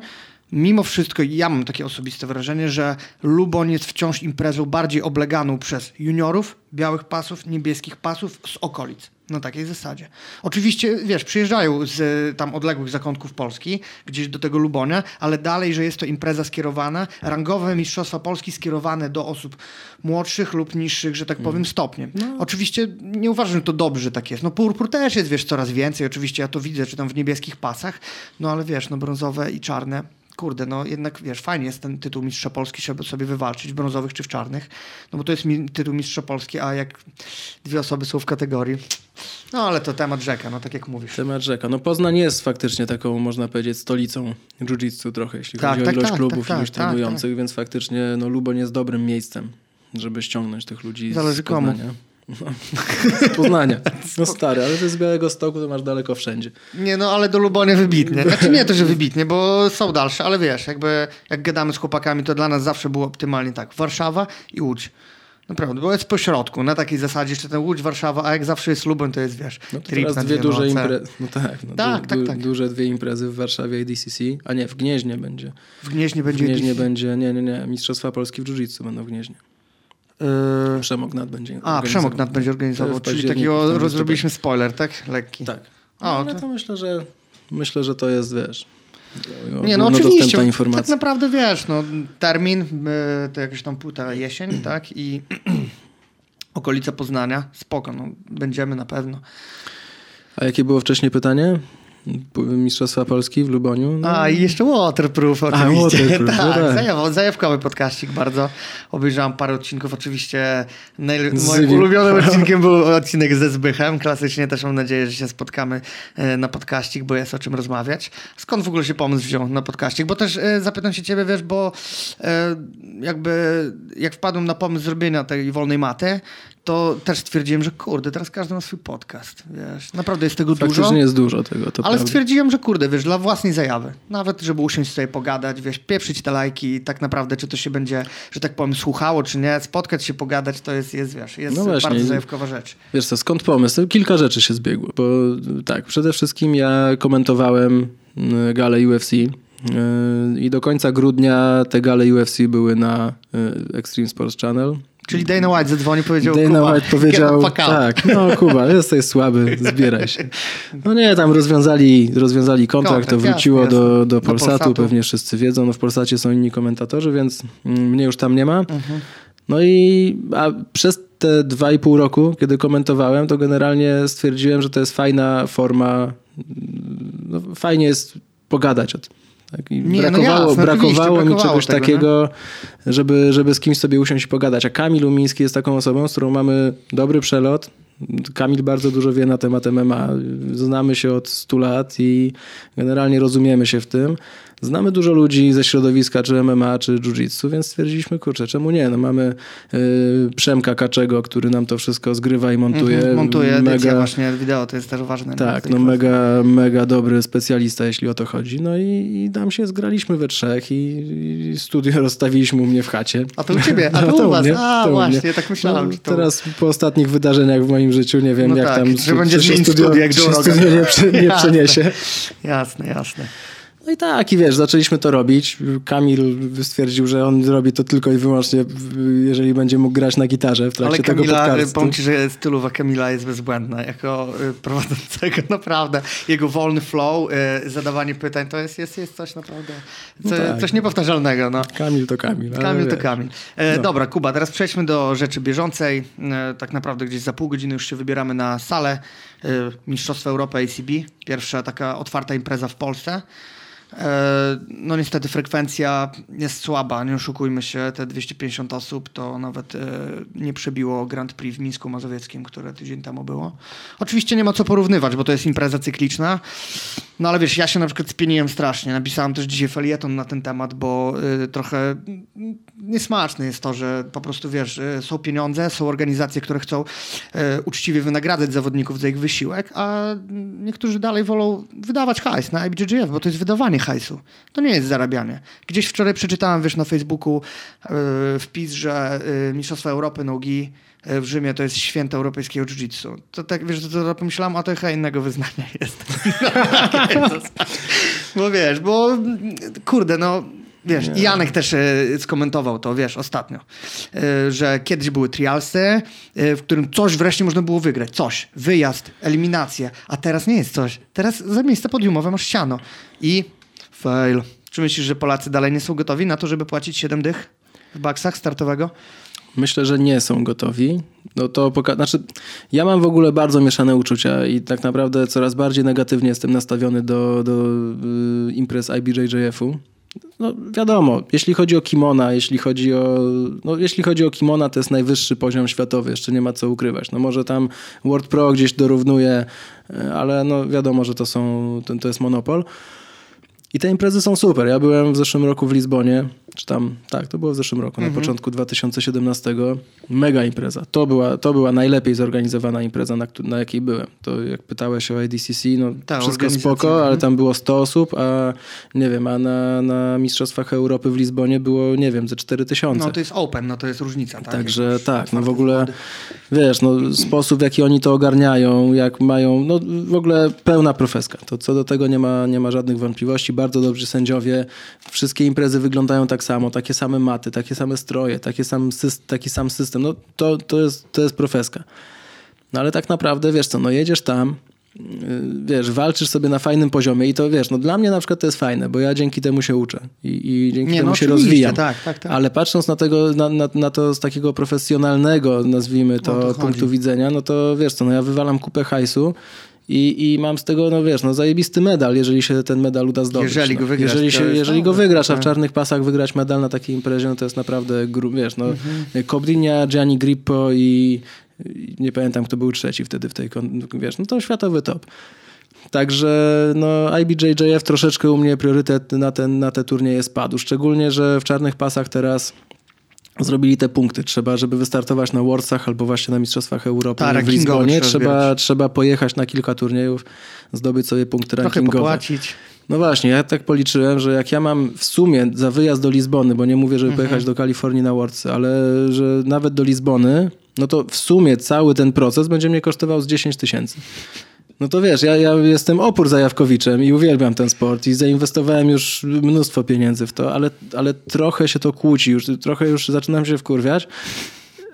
Mimo wszystko ja mam takie osobiste wrażenie, że Luboń jest wciąż imprezą bardziej obleganą przez juniorów, białych pasów, niebieskich pasów z okolic. Na takiej zasadzie. Oczywiście, wiesz, przyjeżdżają z tam odległych zakątków Polski, gdzieś do tego Lubonia, ale dalej, że jest to impreza skierowana, rangowe Mistrzostwa Polski skierowane do osób młodszych lub niższych, że tak powiem, stopniem. Oczywiście nie uważam, że to dobrze, że tak jest. No purpur też jest, wiesz, coraz więcej. Oczywiście ja to widzę, czy tam w niebieskich pasach, no ale wiesz, no brązowe i czarne kurde, no jednak wiesz, fajnie jest ten tytuł Mistrza Polski, żeby sobie wywalczyć w brązowych czy w czarnych, no bo to jest tytuł Mistrza Polski, a jak dwie osoby są w kategorii, no ale to temat rzeka, no tak jak mówisz. Temat rzeka. No Poznań jest faktycznie taką, można powiedzieć, stolicą jiu-jitsu trochę, jeśli Tak, chodzi o tak, ilość tak, klubów, tak, ilość tak, trenujących, więc faktycznie no, Luboń jest dobrym miejscem, żeby ściągnąć tych ludzi Zależy z komu. Poznania. No, z [laughs] Poznania. No stary, ale to z Białego Stoku to masz daleko wszędzie. Nie no, ale do Lubonia wybitnie. Znaczy nie to, że wybitnie, bo są dalsze, ale wiesz, jakby jak gadamy z chłopakami, to dla nas zawsze było optymalnie tak. Warszawa i Łódź. Naprawdę, bo jest po środku, na takiej zasadzie jeszcze ten Łódź, Warszawa, a jak zawsze jest Luboń, to jest, wiesz, No to trip teraz na dwie dwie duże imprezy. No tak, no, Tak, du, tak, du, tak. duże dwie imprezy w Warszawie ADCC, a nie, w Gnieźnie będzie. W Gnieźnie W będzie... Gnieźnie DC. będzie, nie, nie, nie, Mistrzostwa Polski w Jiu-Jitsu będą w Gnieźnie. Yy, Przemok Nad będzie A. Przemok Nad będzie organizował, czyli takiego rozrobiliśmy spoiler, tak? Lekki. Tak. No, ale to- to myślę, że myślę, że to jest, wiesz, Nie, no oczywiście. Tak naprawdę wiesz, no, termin y, to jakaś tam półtora jesień, [clears throat] tak? I [clears throat] okolica Poznania, spoko, no, będziemy na pewno. A jakie było wcześniej pytanie? Mistrzostwa Polski w Luboniu? No, A, i jeszcze Waterproof oczywiście. [laughs] Waterproof, no tak, tak. zajaw, zajawkowy podkaścik bardzo. Obejrzałem parę odcinków, oczywiście moim ulubionym [laughs] odcinkiem był odcinek ze Zbychem. Klasycznie też mam nadzieję, że się spotkamy e, na podkaścik, bo jest o czym rozmawiać. Skąd w ogóle się pomysł wziął na podkaścik? Bo też e, zapytam się ciebie, wiesz, bo e, jakby jak wpadłem na pomysł zrobienia tej wolnej maty, to też stwierdziłem, że kurde, teraz każdy ma swój podcast, wiesz. Naprawdę jest tego Faktycznie dużo. jest dużo tego, to Ale prawda. stwierdziłem, że kurde, wiesz, dla własnej zajawy. Nawet, żeby usiąść sobie pogadać, wiesz, pieprzyć te lajki tak naprawdę, czy to się będzie, że tak powiem, słuchało, czy nie, spotkać się, pogadać, to jest, jest wiesz, jest No właśnie. bardzo zajawkowa rzecz. Wiesz co, skąd pomysł? Kilka rzeczy się zbiegło, bo tak, przede wszystkim ja komentowałem y, galę UFC y, i do końca grudnia te gale UFC były na y, Extreme Sports Channel. Czyli Dana White zadzwonił, powiedział, Dana Kuba, White powiedział, tak, no Kuba, jesteś słaby, zbieraj się. No nie, tam rozwiązali, rozwiązali kontrakt, Kontrakt, to wróciło jasne, do, do Do Polsatu, pewnie wszyscy wiedzą, no w Polsacie są inni komentatorzy, więc mm, mnie już tam nie ma. Mhm. No i a przez te dwa i pół roku, kiedy komentowałem, to generalnie stwierdziłem, że to jest fajna forma, no, fajnie jest pogadać o tym. Tak? I Nie, no brakowało jasne, oczywiście, brakowało mi czegoś tego, takiego, żeby, żeby z kimś sobie usiąść i pogadać. A Kamil Umiński jest taką osobą, z którą mamy dobry przelot. Kamil bardzo dużo wie na temat MMA. Znamy się od 100 lat i generalnie rozumiemy się w tym. Znamy dużo ludzi ze środowiska, czy MMA, czy jiu-jitsu, więc stwierdziliśmy, kurczę, czemu nie? No mamy yy, Przemka Kaczego, który nam to wszystko zgrywa i montuje. Mhm, Montuje edycję mega, właśnie wideo, to jest też ważne. tak, no mega, mega dobry specjalista, jeśli o to chodzi. No i, i tam się zgraliśmy we trzech i, i studio [laughs] rozstawiliśmy u mnie w chacie. A to u ciebie, a [laughs] No, to, u was. mnie, a to właśnie, tak myślałem. No, to... teraz po ostatnich wydarzeniach w moim życiu nie wiem, No jak tak, tam że będzie studio, jak studio nie, nie [laughs] przeniesie. Jasne, jasne. No i tak, i wiesz, zaczęliśmy to robić. Kamil stwierdził, że on robi to tylko i wyłącznie, jeżeli będzie mógł grać na gitarze w trakcie Ale tego Kamila, podcastu. powiem ci, że stylowa Kamila jest bezbłędna. Jako y, prowadzącego [laughs] naprawdę. Jego wolny flow, y, zadawanie pytań, to jest, jest, jest coś naprawdę, co, No tak. coś niepowtarzalnego. No. Kamil to Kamil. Kamil to. Kamil. E, No. Dobra, Kuba, teraz przejdźmy do rzeczy bieżącej. E, tak naprawdę gdzieś za pół godziny już się wybieramy na salę e, Mistrzostwa Europy ACB. Pierwsza taka otwarta impreza w Polsce. E, No niestety frekwencja jest słaba, nie oszukujmy się, te 250 osób to nawet e, nie przebiło Grand Prix w Mińsku Mazowieckim, które tydzień temu było. Oczywiście nie ma co porównywać, bo to jest impreza cykliczna, no ale wiesz, ja się na przykład spieniłem strasznie, napisałem też dzisiaj felieton na ten temat, bo y, trochę niesmaczne jest to, że po prostu wiesz, y, są pieniądze, są organizacje, które chcą y, uczciwie wynagradzać zawodników za ich wysiłek, a niektórzy dalej wolą wydawać hajs na IBJJF, bo to jest wydawanie hajsu. To nie jest zarabianie. Gdzieś wczoraj przeczytałem, wiesz, na Facebooku y, wpis, że y, Mistrzostwa Europy Nogi w Rzymie to jest święto europejskiego jiu-jitsu. To tak, wiesz, to, to pomyślałem, a to chyba innego wyznania [laughs] jest. bo wiesz, bo kurde, no Wiesz, i Janek też e, skomentował to, wiesz, ostatnio, e, że kiedyś były trialsy, e, w którym coś wreszcie można było wygrać. Coś. Wyjazd, eliminację. A teraz nie jest coś. Teraz za miejsce podiumowe masz siano. I fail. Czy myślisz, że Polacy dalej nie są gotowi na to, żeby płacić 7 dych w baksach startowego? Myślę, że nie są gotowi. No to poka- znaczy, ja mam w ogóle bardzo mieszane uczucia i tak naprawdę coraz bardziej negatywnie jestem nastawiony do, do y, imprez IBJJF-u. No wiadomo, jeśli chodzi o kimona, jeśli chodzi o, no, jeśli chodzi o kimona, to jest najwyższy poziom światowy, jeszcze nie ma co ukrywać. No może tam World Pro gdzieś dorównuje, y, ale no wiadomo, że to są, to, to jest monopol. I te imprezy są super. Ja byłem w zeszłym roku w Lizbonie, czy tam, tak, to było w zeszłym roku, Mhm. na początku 2017. Mega impreza. To była, to była najlepiej zorganizowana impreza, na, na jakiej byłem. To jak pytałeś o IDCC, no Tak, wszystko spoko, mhm. ale tam było 100 osób, a nie wiem, a na, na Mistrzostwach Europy w Lizbonie było, nie wiem, ze 4000. No to jest open, no to jest różnica. Tak? Także Jak tak, no w ogóle zawody. wiesz, no sposób w jaki oni to ogarniają, jak mają, no w ogóle pełna profeska. To co do tego nie ma, nie ma żadnych wątpliwości. Bardzo dobrzy sędziowie. Wszystkie imprezy wyglądają tak samo, takie same maty, takie same stroje, takie sam taki sam system. No to, to, jest, to jest profeska. No ale tak naprawdę, wiesz co, no jedziesz tam, yy, wiesz, walczysz sobie na fajnym poziomie i to wiesz, no dla mnie na przykład to jest fajne, bo ja dzięki temu się uczę i, i dzięki Nie, temu no się rozwijam. tak, tak, tak. Ale patrząc na, tego, na, na, na to z takiego profesjonalnego, nazwijmy to, O to punktu widzenia, no to wiesz co, no ja wywalam kupę hajsu i, i mam z tego, no wiesz, no zajebisty medal, jeżeli się ten medal uda zdobyć. Jeżeli no. go wygrasz, Jeżeli, się, jeżeli go dobre, wygrasz, a w tak. czarnych pasach wygrać medal na takiej imprezie, no to jest naprawdę, gru, wiesz, no Mhm. Gianni Grippo i, i nie pamiętam, kto był trzeci wtedy w tej, wiesz, no to światowy top. Także no, IBJJF troszeczkę u mnie priorytet na, ten, na te turnieje spadł. Szczególnie, że w czarnych pasach teraz zrobili te punkty. Trzeba, żeby wystartować na Worldsach albo właśnie na Mistrzostwach Europy Tak, w Lizbonie, trzeba trzeba pojechać na kilka turniejów, zdobyć sobie punkty Trochę rankingowe. popłacić. No właśnie, ja tak policzyłem, że jak ja mam w sumie za wyjazd do Lizbony, bo nie mówię, żeby Mhm. pojechać do Kalifornii na Worldsy, ale że nawet do Lizbony, no to w sumie cały ten proces będzie mnie kosztował z 10 tysięcy. No to wiesz, ja, ja jestem opór zajawkowiczem i uwielbiam ten sport i zainwestowałem już mnóstwo pieniędzy w to, ale, ale trochę się to kłóci, już, trochę już zaczynam się wkurwiać.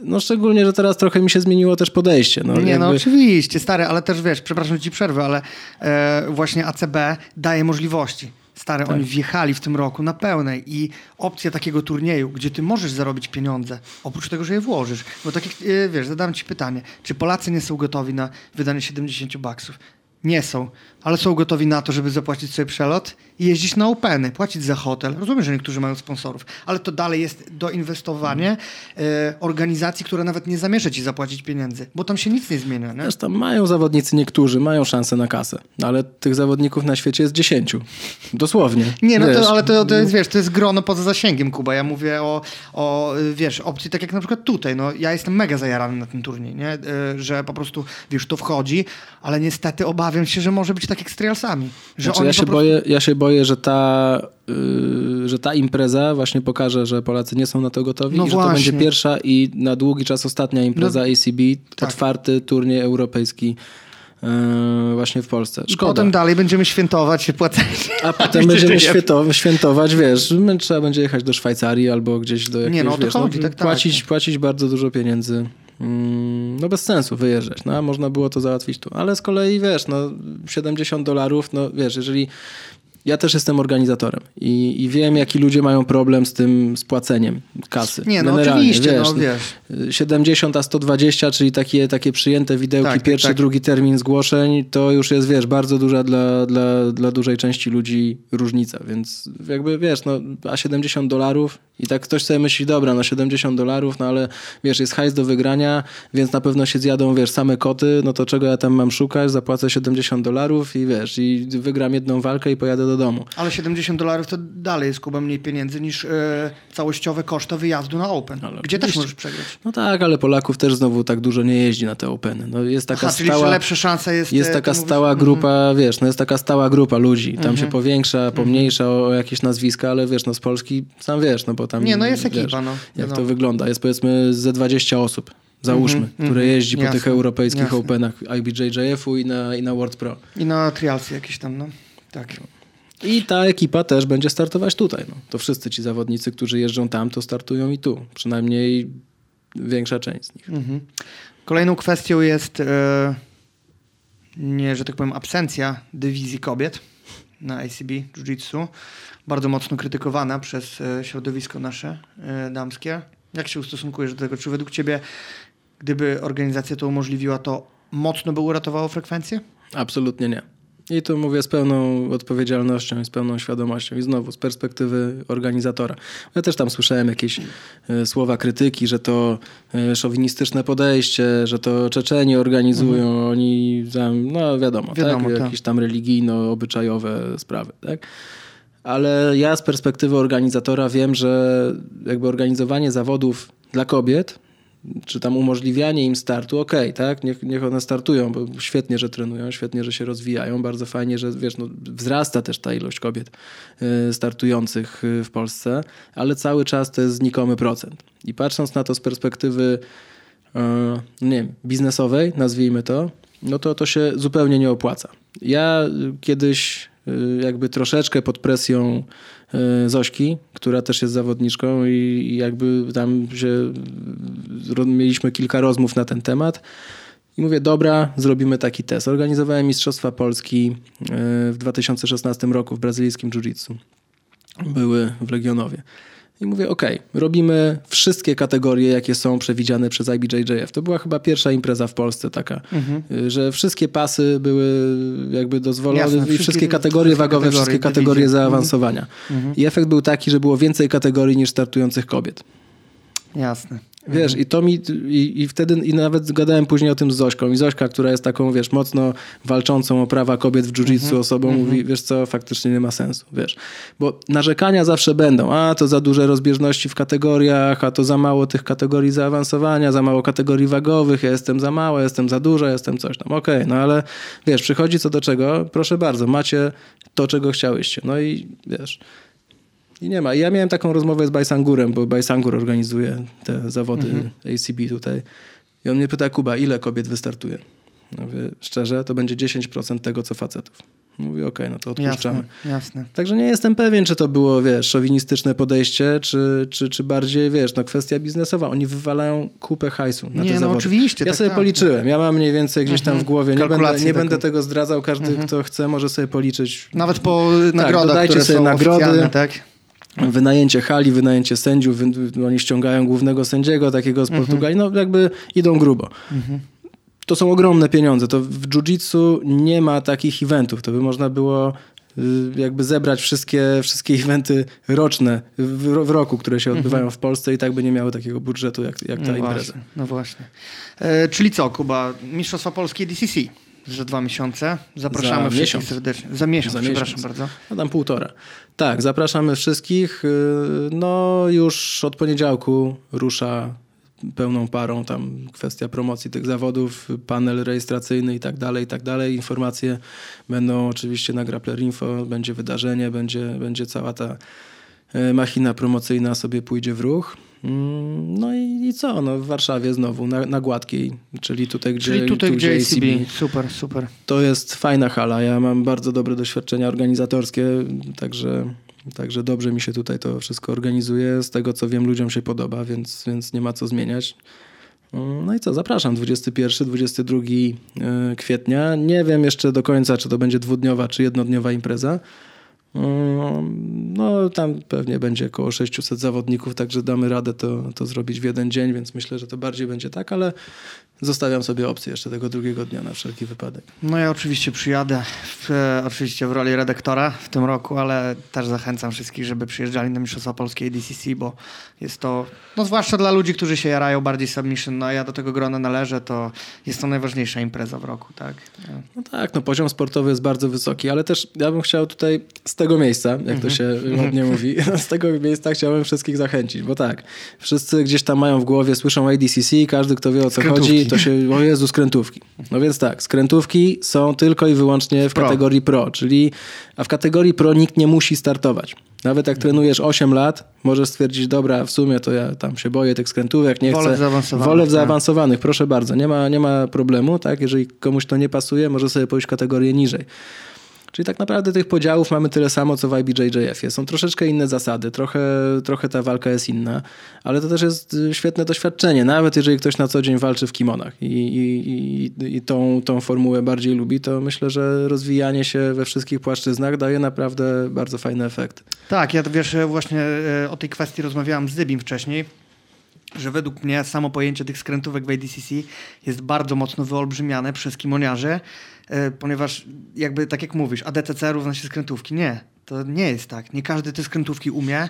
No szczególnie, że teraz trochę mi się zmieniło też podejście. No, nie, no jakby- oczywiście, stary, ale też wiesz, przepraszam, ci przerwę, ale e, właśnie ACB daje możliwości. Stary, Tak. oni wjechali w tym roku na pełnej i opcja takiego turnieju, gdzie ty możesz zarobić pieniądze, oprócz tego, że je włożysz. Bo tak jak, e, wiesz, zadam ci pytanie, czy Polacy nie są gotowi na wydanie 70 baksów? Nie są, ale są gotowi na to, żeby zapłacić sobie przelot jeździć na Openy, płacić za hotel. Rozumiem, że niektórzy mają sponsorów, ale to dalej jest doinwestowanie e, organizacji, która nawet nie zamierza ci zapłacić pieniędzy, bo tam się nic nie zmienia. Nie? Wiesz, tam mają zawodnicy niektórzy, mają szansę na kasę, ale tych zawodników na świecie jest 10. Dosłownie. Nie, no Wiesz, to, ale to, to jest, wiesz, to jest grono poza zasięgiem, Kuba. Ja mówię o, o, y, wiesz, opcji tak jak na przykład tutaj. No, ja jestem mega zajarany na ten turniej, nie? Y, Że po prostu, wiesz, to wchodzi, ale niestety obawiam się, że może być tak jak z trialsami. Że Znaczy, ja, się prostu... boję, ja się boję, że ta, yy, że ta impreza właśnie pokaże, że Polacy nie są na to gotowi No i że to będzie pierwsza i na długi czas ostatnia impreza No, ACB, tak. otwarty turniej europejski yy, właśnie w Polsce. I Szkoda. potem dalej będziemy świętować płacenie. A potem będziemy [laughs] święto, świętować, wiesz, trzeba będzie jechać do Szwajcarii albo gdzieś do jakiejś, Nie, no wiesz, chodzi, tak, tak. płacić, płacić bardzo dużo pieniędzy. Mm, No bez sensu wyjeżdżać, no a można było to załatwić tu. Ale z kolei, wiesz, no 70 dolarów, no wiesz, jeżeli... Ja też jestem organizatorem i, i wiem, jaki ludzie mają problem z tym spłaceniem kasy. Nie, no Generalnie, oczywiście, wiesz, no wiesz. 70 a 120, czyli takie, takie przyjęte widełki, Tak, pierwszy, tak. drugi termin zgłoszeń, to już jest, wiesz, bardzo duża dla, dla, dla dużej części ludzi różnica, więc jakby, wiesz, no, a 70 dolarów i tak ktoś sobie myśli, dobra, no 70 dolarów, no ale, wiesz, jest hajs do wygrania, więc na pewno się zjadą, wiesz, same koty, no to czego ja tam mam szukać, zapłacę 70 dolarów i, wiesz, i wygram jedną walkę i pojadę do domu. Ale 70 dolarów to dalej jest Kuba mniej pieniędzy niż e, całościowe koszty wyjazdu na Open, Ale gdzie też możesz przegrać. No tak, ale Polaków też znowu tak dużo nie jeździ na te Openy. No jest taka Aha, czyli stała... jeszcze lepsza szansa jest... Jest e, taka mówisz- stała Mhm. grupa, wiesz, no jest taka stała grupa ludzi. Tam Mhm. się powiększa, pomniejsza o, o jakieś nazwiska, ale wiesz, no z Polski sam wiesz, no bo tam... Nie, no jest wiesz, ekipa, no. Jak Wiadomo. to wygląda? Jest powiedzmy ze 20 osób, załóżmy, Mhm, które mhm. jeździ po Jasne, tych europejskich jasne. Openach IBJJF-u i na, i na World Pro. I na trialsy jakieś tam, no. Tak. I ta ekipa też będzie startować tutaj. No. To wszyscy ci zawodnicy, którzy jeżdżą tam, to startują i tu. Przynajmniej większa część z nich. Mhm. Kolejną kwestią jest e, nie, że tak powiem, absencja dywizji kobiet na ACB Jiu-Jitsu. Bardzo mocno krytykowana przez e, środowisko nasze e, damskie. Jak się ustosunkujesz do tego? Czy według ciebie, gdyby organizacja to umożliwiła, to mocno by uratowało frekwencję? Absolutnie nie. I tu mówię z pełną odpowiedzialnością i z pełną świadomością. I znowu z perspektywy organizatora. Ja też tam słyszałem jakieś e, słowa krytyki, że to e, szowinistyczne podejście, że to Czeczeni organizują, oni tam, no wiadomo, Wiadomo, tak? tak. jakieś tam religijno-obyczajowe sprawy. Tak? Ale ja z perspektywy organizatora wiem, że jakby organizowanie zawodów dla kobiet czy tam umożliwianie im startu, okej, tak, niech, niech one startują, bo świetnie, że trenują, świetnie, że się rozwijają, bardzo fajnie, że wiesz, no, wzrasta też ta ilość kobiet y, startujących y, w Polsce, ale cały czas to jest znikomy procent. I patrząc na to z perspektywy y, nie wiem, biznesowej, nazwijmy to, no to to się zupełnie nie opłaca. Ja y, kiedyś jakby troszeczkę pod presją Zośki, która też jest zawodniczką i, jakby tam się mieliśmy kilka rozmów na ten temat. I mówię, dobra, zrobimy taki test. Organizowałem Mistrzostwa Polski y, w 2016 roku w brazylijskim jiu-jitsu. Były w Legionowie. I mówię, okej, robimy wszystkie kategorie, jakie są przewidziane przez IBJJF. To była chyba pierwsza impreza w Polsce taka, y, że wszystkie pasy były jakby dozwolone Jasne, i wszystkie- wszystkie kategorie wszystkie wagowe, kategorie, wszystkie kategorie dywizje. zaawansowania. I efekt był taki, że było więcej kategorii niż startujących kobiet. Jasne. Wiesz, i to mi, i, i wtedy, i nawet gadałem później o tym z Zośką. I Zośka, która jest taką, wiesz, mocno walczącą o prawa kobiet w jiu-jitsu Mhm. osobą, mówi, wiesz co, faktycznie nie ma sensu, wiesz. Bo narzekania zawsze będą, a to za duże rozbieżności w kategoriach, a to za mało tych kategorii zaawansowania, za mało kategorii wagowych, ja jestem za mało, jestem za dużo, jestem coś tam. Okej, no ale wiesz, przychodzi co do czego, proszę bardzo, macie to, czego chciałyście. No i wiesz... I nie ma. I Ja miałem taką rozmowę z Bajsangurem, bo Bajsangur organizuje te zawody ACB tutaj. I on mnie pyta, Kuba, ile kobiet wystartuje? Mówię, szczerze, to będzie 10% tego, co facetów. Mówi, okej, no to odpuszczamy. Jasne, jasne. Także nie jestem pewien, czy to było, wiesz, szowinistyczne podejście, czy, czy, czy bardziej, wiesz, no kwestia biznesowa. Oni wywalają kupę hajsu na Nie, te no zawody. oczywiście, Ja tak, sobie tak, policzyłem. Ja mam mniej więcej gdzieś tam w głowie. Nie, będę, nie będę tego zdradzał. Każdy, kto chce, może sobie policzyć. Nawet po nagrodach, Tak, dodajcie które sobie są nagrody. oficjalne, tak? Wynajęcie hali, wynajęcie sędziów, wy, oni ściągają głównego sędziego takiego z Portugalii, no jakby idą grubo. To są ogromne pieniądze. To w jiu-jitsu nie ma takich eventów. To by można było y, jakby zebrać wszystkie, wszystkie eventy roczne w, w roku, które się odbywają w Polsce i tak by nie miały takiego budżetu jak, jak ta no impreza. Właśnie, no właśnie. E, czyli co, Kuba? Mistrzostwa Polskie DCC za dwa miesiące. Zapraszamy Za wszystkich miesiąc. serdecznie. Za miesiąc, Za przepraszam miesiąc. bardzo. No tam półtora. Tak, zapraszamy wszystkich. Y, No już od poniedziałku rusza pełną parą tam kwestia promocji tych zawodów, panel rejestracyjny i tak dalej, i tak dalej. Informacje będą oczywiście na Grappler Info, będzie wydarzenie, będzie, będzie cała ta y, machina promocyjna sobie pójdzie w ruch. Mm, No i, i co? No w Warszawie znowu, na, na Gładkiej, czyli tutaj, gdzie, Czyli tutaj, tu, gdzie ACB. Super, super. To jest fajna hala. Ja mam bardzo dobre doświadczenia organizatorskie, także, także dobrze mi się tutaj to wszystko organizuje. Z tego co wiem, ludziom się podoba, więc, więc nie ma co zmieniać. No i co, zapraszam 21, 22 e, kwietnia. Nie wiem jeszcze do końca, czy to będzie dwudniowa, czy jednodniowa impreza. Mm, No, tam pewnie będzie około 600 zawodników, także damy radę to, to zrobić w jeden dzień, więc myślę, że to bardziej będzie tak, ale zostawiam sobie opcję jeszcze tego drugiego dnia na wszelki wypadek. No ja oczywiście przyjadę, w, e, oczywiście w roli redaktora w tym roku, ale też zachęcam wszystkich, żeby przyjeżdżali na Mistrzostwa Polskie DCC, bo jest to, no zwłaszcza dla ludzi, którzy się jarają bardziej submission, no a ja do tego grona należę, to jest to najważniejsza impreza w roku, tak? E, No tak, no poziom sportowy jest bardzo wysoki, ale też ja bym chciał tutaj z tego miejsca, jak Mhm. to się ładnie mówi, [laughs] z tego miejsca chciałbym wszystkich zachęcić, bo tak, wszyscy gdzieś tam mają w głowie, słyszą ADCC, każdy kto wie o co Skrętówki. chodzi, to się, o Jezu, skrętówki. No więc tak, skrętówki są tylko i wyłącznie w Pro. kategorii pro, czyli, a w kategorii pro nikt nie musi startować. Nawet jak trenujesz 8 lat, możesz stwierdzić, dobra, w sumie to ja tam się boję tych skrętówek, nie Wolę chcę. w zaawansowanych, Wolę w tak. zaawansowanych, proszę bardzo. Nie ma, nie ma problemu, tak? Jeżeli komuś to nie pasuje, może sobie pójść kategorię niżej. Czyli tak naprawdę tych podziałów mamy tyle samo, co w IBJJF-ie. Są troszeczkę inne zasady, trochę, trochę ta walka jest inna, ale to też jest y, świetne doświadczenie, nawet jeżeli ktoś na co dzień walczy w kimonach i, i, i, i tą, tą formułę bardziej lubi, to myślę, że rozwijanie się we wszystkich płaszczyznach daje naprawdę bardzo fajny efekt. Tak, ja wiesz, e, właśnie e, o tej kwestii rozmawiałam z Dybim wcześniej, że według mnie samo pojęcie tych skrętówek w ADCC jest bardzo mocno wyolbrzymiane przez kimoniarzy, ponieważ jakby tak jak mówisz, ADCC równa się skrętówki. Nie. To nie jest tak. Nie każdy te skrętówki umie. E,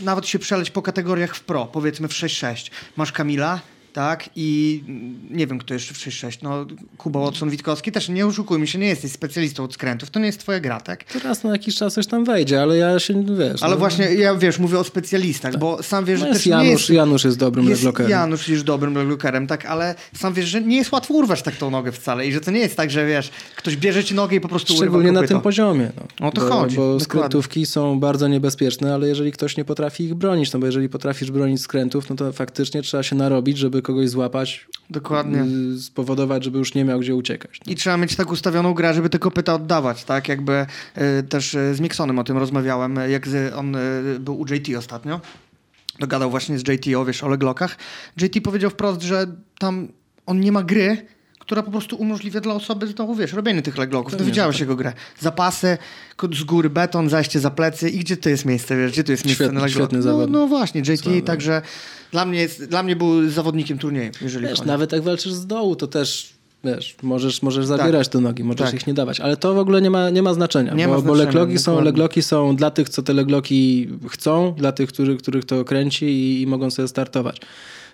Nawet się przeleć po kategoriach w pro, powiedzmy w 6-6. Masz Kamila, tak? I nie wiem, kto jeszcze w 6-6. No, Kuba Watson-Witkowski też nie oszukujmy się, nie jesteś specjalistą od skrętów. To nie jest twoja gra, tak? To raz na jakiś czas coś tam wejdzie, ale ja się, wiesz... Ale no, właśnie, ja wiesz, mówię o specjalistach, bo sam wiesz, no że też nie Janusz, jest... Janusz jest dobrym Jest leglokerem. Janusz jest dobrym leglokerem, tak, ale sam wiesz, że nie jest łatwo urwać tak tą nogę wcale i że to nie jest tak, że wiesz, ktoś bierze ci nogę i po prostu Szczególnie urywa na kopyto. tym poziomie. No. O to bo, chodzi, Bo dokładnie. skrętówki są bardzo niebezpieczne, ale jeżeli ktoś nie potrafi ich bronić, no bo jeżeli potrafisz bronić skrętów, no to faktycznie trzeba się narobić, żeby kogoś złapać, Dokładnie. y, spowodować, żeby już nie miał gdzie uciekać. No. I trzeba mieć tak ustawioną grę, żeby te kopyta oddawać, tak? Jakby y, też y, z Miksonem o tym rozmawiałem, jak z, on y, był u JT ostatnio. Dogadał właśnie z JT o, wiesz, o leglokach. JT powiedział wprost, że tam on nie ma gry, która po prostu umożliwia dla osoby znowu, wiesz, robienie tych legloków. No widziałeś tak. jego grę. Zapasy, z góry beton, zajście za plecy i gdzie to jest miejsce, wiesz, gdzie tu jest miejsce Świetny- na świetny no, no właśnie, JT, także dla mnie, jest, dla mnie był zawodnikiem turnieju, jeżeli Wiesz, chodzi. nawet jak walczysz z dołu, to też wiesz, możesz, możesz zabierać te nogi, możesz Tak. ich nie dawać, ale to w ogóle nie ma, nie ma znaczenia, Nie bo, ma bo znaczenia, legloki, są, legloki są dla tych, co te legloki chcą, dla tych, których, których to kręci i, i mogą sobie startować.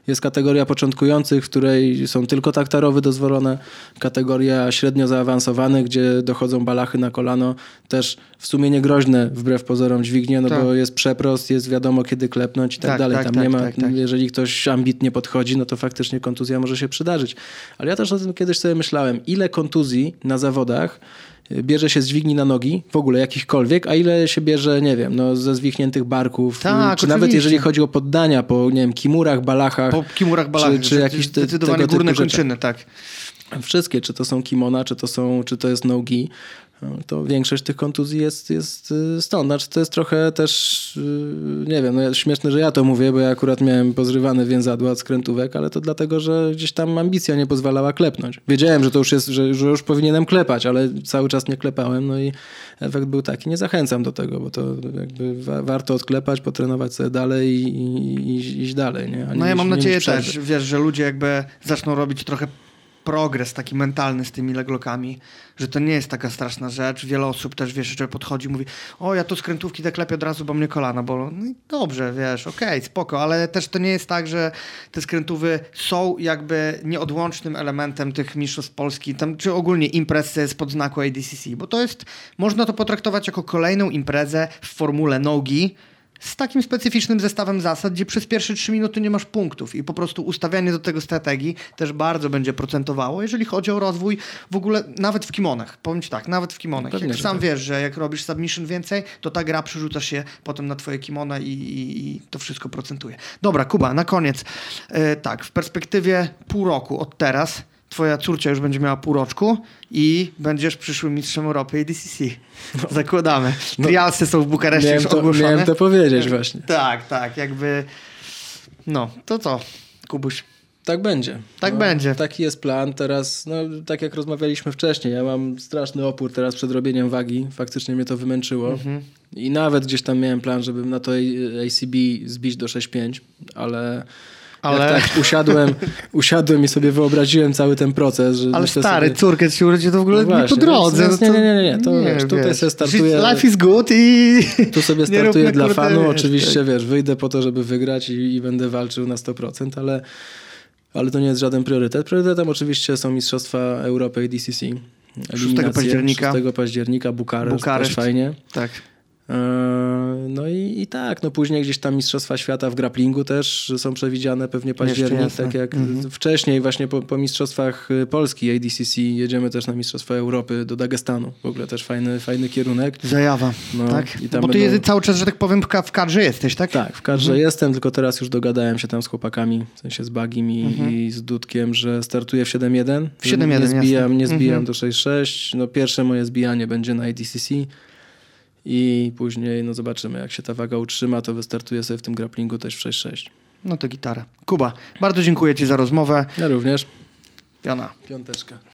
Jest kategoria początkujących, w której są tylko taktarowy dozwolone. Kategoria średnio zaawansowanych, gdzie dochodzą balachy na kolano. Też w sumie niegroźne wbrew pozorom dźwignie, no Tak. bo jest przeprost, jest wiadomo kiedy klepnąć i tak, Tak, dalej. tak, Tam tak, nie ma, tak, tak. jeżeli ktoś ambitnie podchodzi, no to faktycznie kontuzja może się przydarzyć. Ale ja też o tym kiedyś sobie myślałem, ile kontuzji na zawodach bierze się z dźwigni na nogi, w ogóle jakichkolwiek, a ile się bierze, nie wiem, no, ze zwichniętych barków, Tak, czy nawet oczywiście. jeżeli chodzi o poddania po, nie wiem, kimurach, balachach, Po kimurach balachy, czy, czy jakieś te, zdecydowanie tego górne kończyny, tak. Wszystkie, czy to są kimona, czy to, są, czy to jest nogi, no, to większość tych kontuzji jest, jest y, stąd. Znaczy to jest trochę też, y, nie wiem, no śmieszne, że ja to mówię, bo ja akurat miałem pozrywane więzadła od skrętówek, ale to dlatego, że gdzieś tam ambicja nie pozwalała klepnąć. Wiedziałem, że to już jest, że, że już powinienem klepać, ale cały czas nie klepałem, no i efekt był taki. Nie zachęcam do tego, bo to jakby wa- warto odklepać, potrenować sobie dalej i, i, i iść dalej, nie? A nie No ja mieć- mam nadzieję też, wiesz, że ludzie jakby zaczną robić trochę progres taki mentalny z tymi leglokami, że to nie jest taka straszna rzecz. Wiele osób też, wiesz, że podchodzi i mówi, o ja tu skrętówki tak lepiej od razu, bo mnie kolana bolą. No dobrze, wiesz, okej, spoko, ale też to nie jest tak, że te skrętówy są jakby nieodłącznym elementem tych mistrzostw Polski, tam, czy ogólnie imprez spod znaku ADCC, bo to jest, można to potraktować jako kolejną imprezę w formule nogi, z takim specyficznym zestawem zasad, gdzie przez pierwsze trzy minuty nie masz punktów i po prostu ustawianie do tego strategii też bardzo będzie procentowało, jeżeli chodzi o rozwój w ogóle nawet w kimonach. Powiem ci tak, nawet w kimonach. Pewnie, jak sam tak. wiesz, że jak robisz submission więcej, to ta gra przerzuca się potem na twoje kimona i, i, i to wszystko procentuje. Dobra, Kuba, na koniec. E, tak, w perspektywie pół roku od teraz twoja córcia już będzie miała półroczku i będziesz przyszłym mistrzem Europy ADCC. Zakładamy. Trialsy są w Bukareszcie No. Miałem już to, ogłoszone. miałem to powiedzieć właśnie. Tak, tak, jakby. No, to co, Kubuś? Tak będzie. Tak będzie. Taki jest plan. Teraz, no tak jak rozmawialiśmy wcześniej, ja mam straszny opór teraz przed robieniem wagi. Faktycznie mnie to wymęczyło. Mhm. I nawet gdzieś tam miałem plan, żeby na to ACB zbić do 6,5, ale... Ale- tak usiadłem, usiadłem i sobie wyobraziłem cały ten proces. Że Ale stary, sobie, córkę ci urodzi to w ogóle No nie po drodze. no nie, nie, nie, nie, to wiesz, tutaj se startuje- Life is good i... [laughs] Tu sobie Nie startuję dla fanu. wiesz, Oczywiście, tak. wiesz, wyjdę po to, żeby wygrać i, i będę walczył na 100%, ale, ale to nie jest żaden priorytet. Priorytetem oczywiście są Mistrzostwa Europy i DCC. Eliminacje. października. 6 października też fajnie. Tak. Eee, No i, i tak, no później gdzieś tam Mistrzostwa Świata w grapplingu też są przewidziane pewnie październik, tak jak Mhm. wcześniej właśnie po, po Mistrzostwach y, Polski ADCC jedziemy też na Mistrzostwa Europy do Dagestanu. W ogóle też fajny, fajny kierunek. Zajawa. No, tak? i tam Bo ty będą- cały czas, że tak powiem, w, ka- w kadrze jesteś, tak? Tak, w kadrze jestem, tylko teraz już dogadałem się tam z chłopakami, w sensie z Bagim i, i z Dudkiem, że startuję w 7-1. W 7-1, Nie zbijam, jasne. nie zbijam Mhm. do 6-6. No pierwsze moje zbijanie będzie na ADCC i później no zobaczymy, jak się ta waga utrzyma, to wystartuję sobie w tym grapplingu też w 6-6. No to gitara. Kuba, bardzo dziękuję ci za rozmowę. Ja również. Jana. Piąteczka.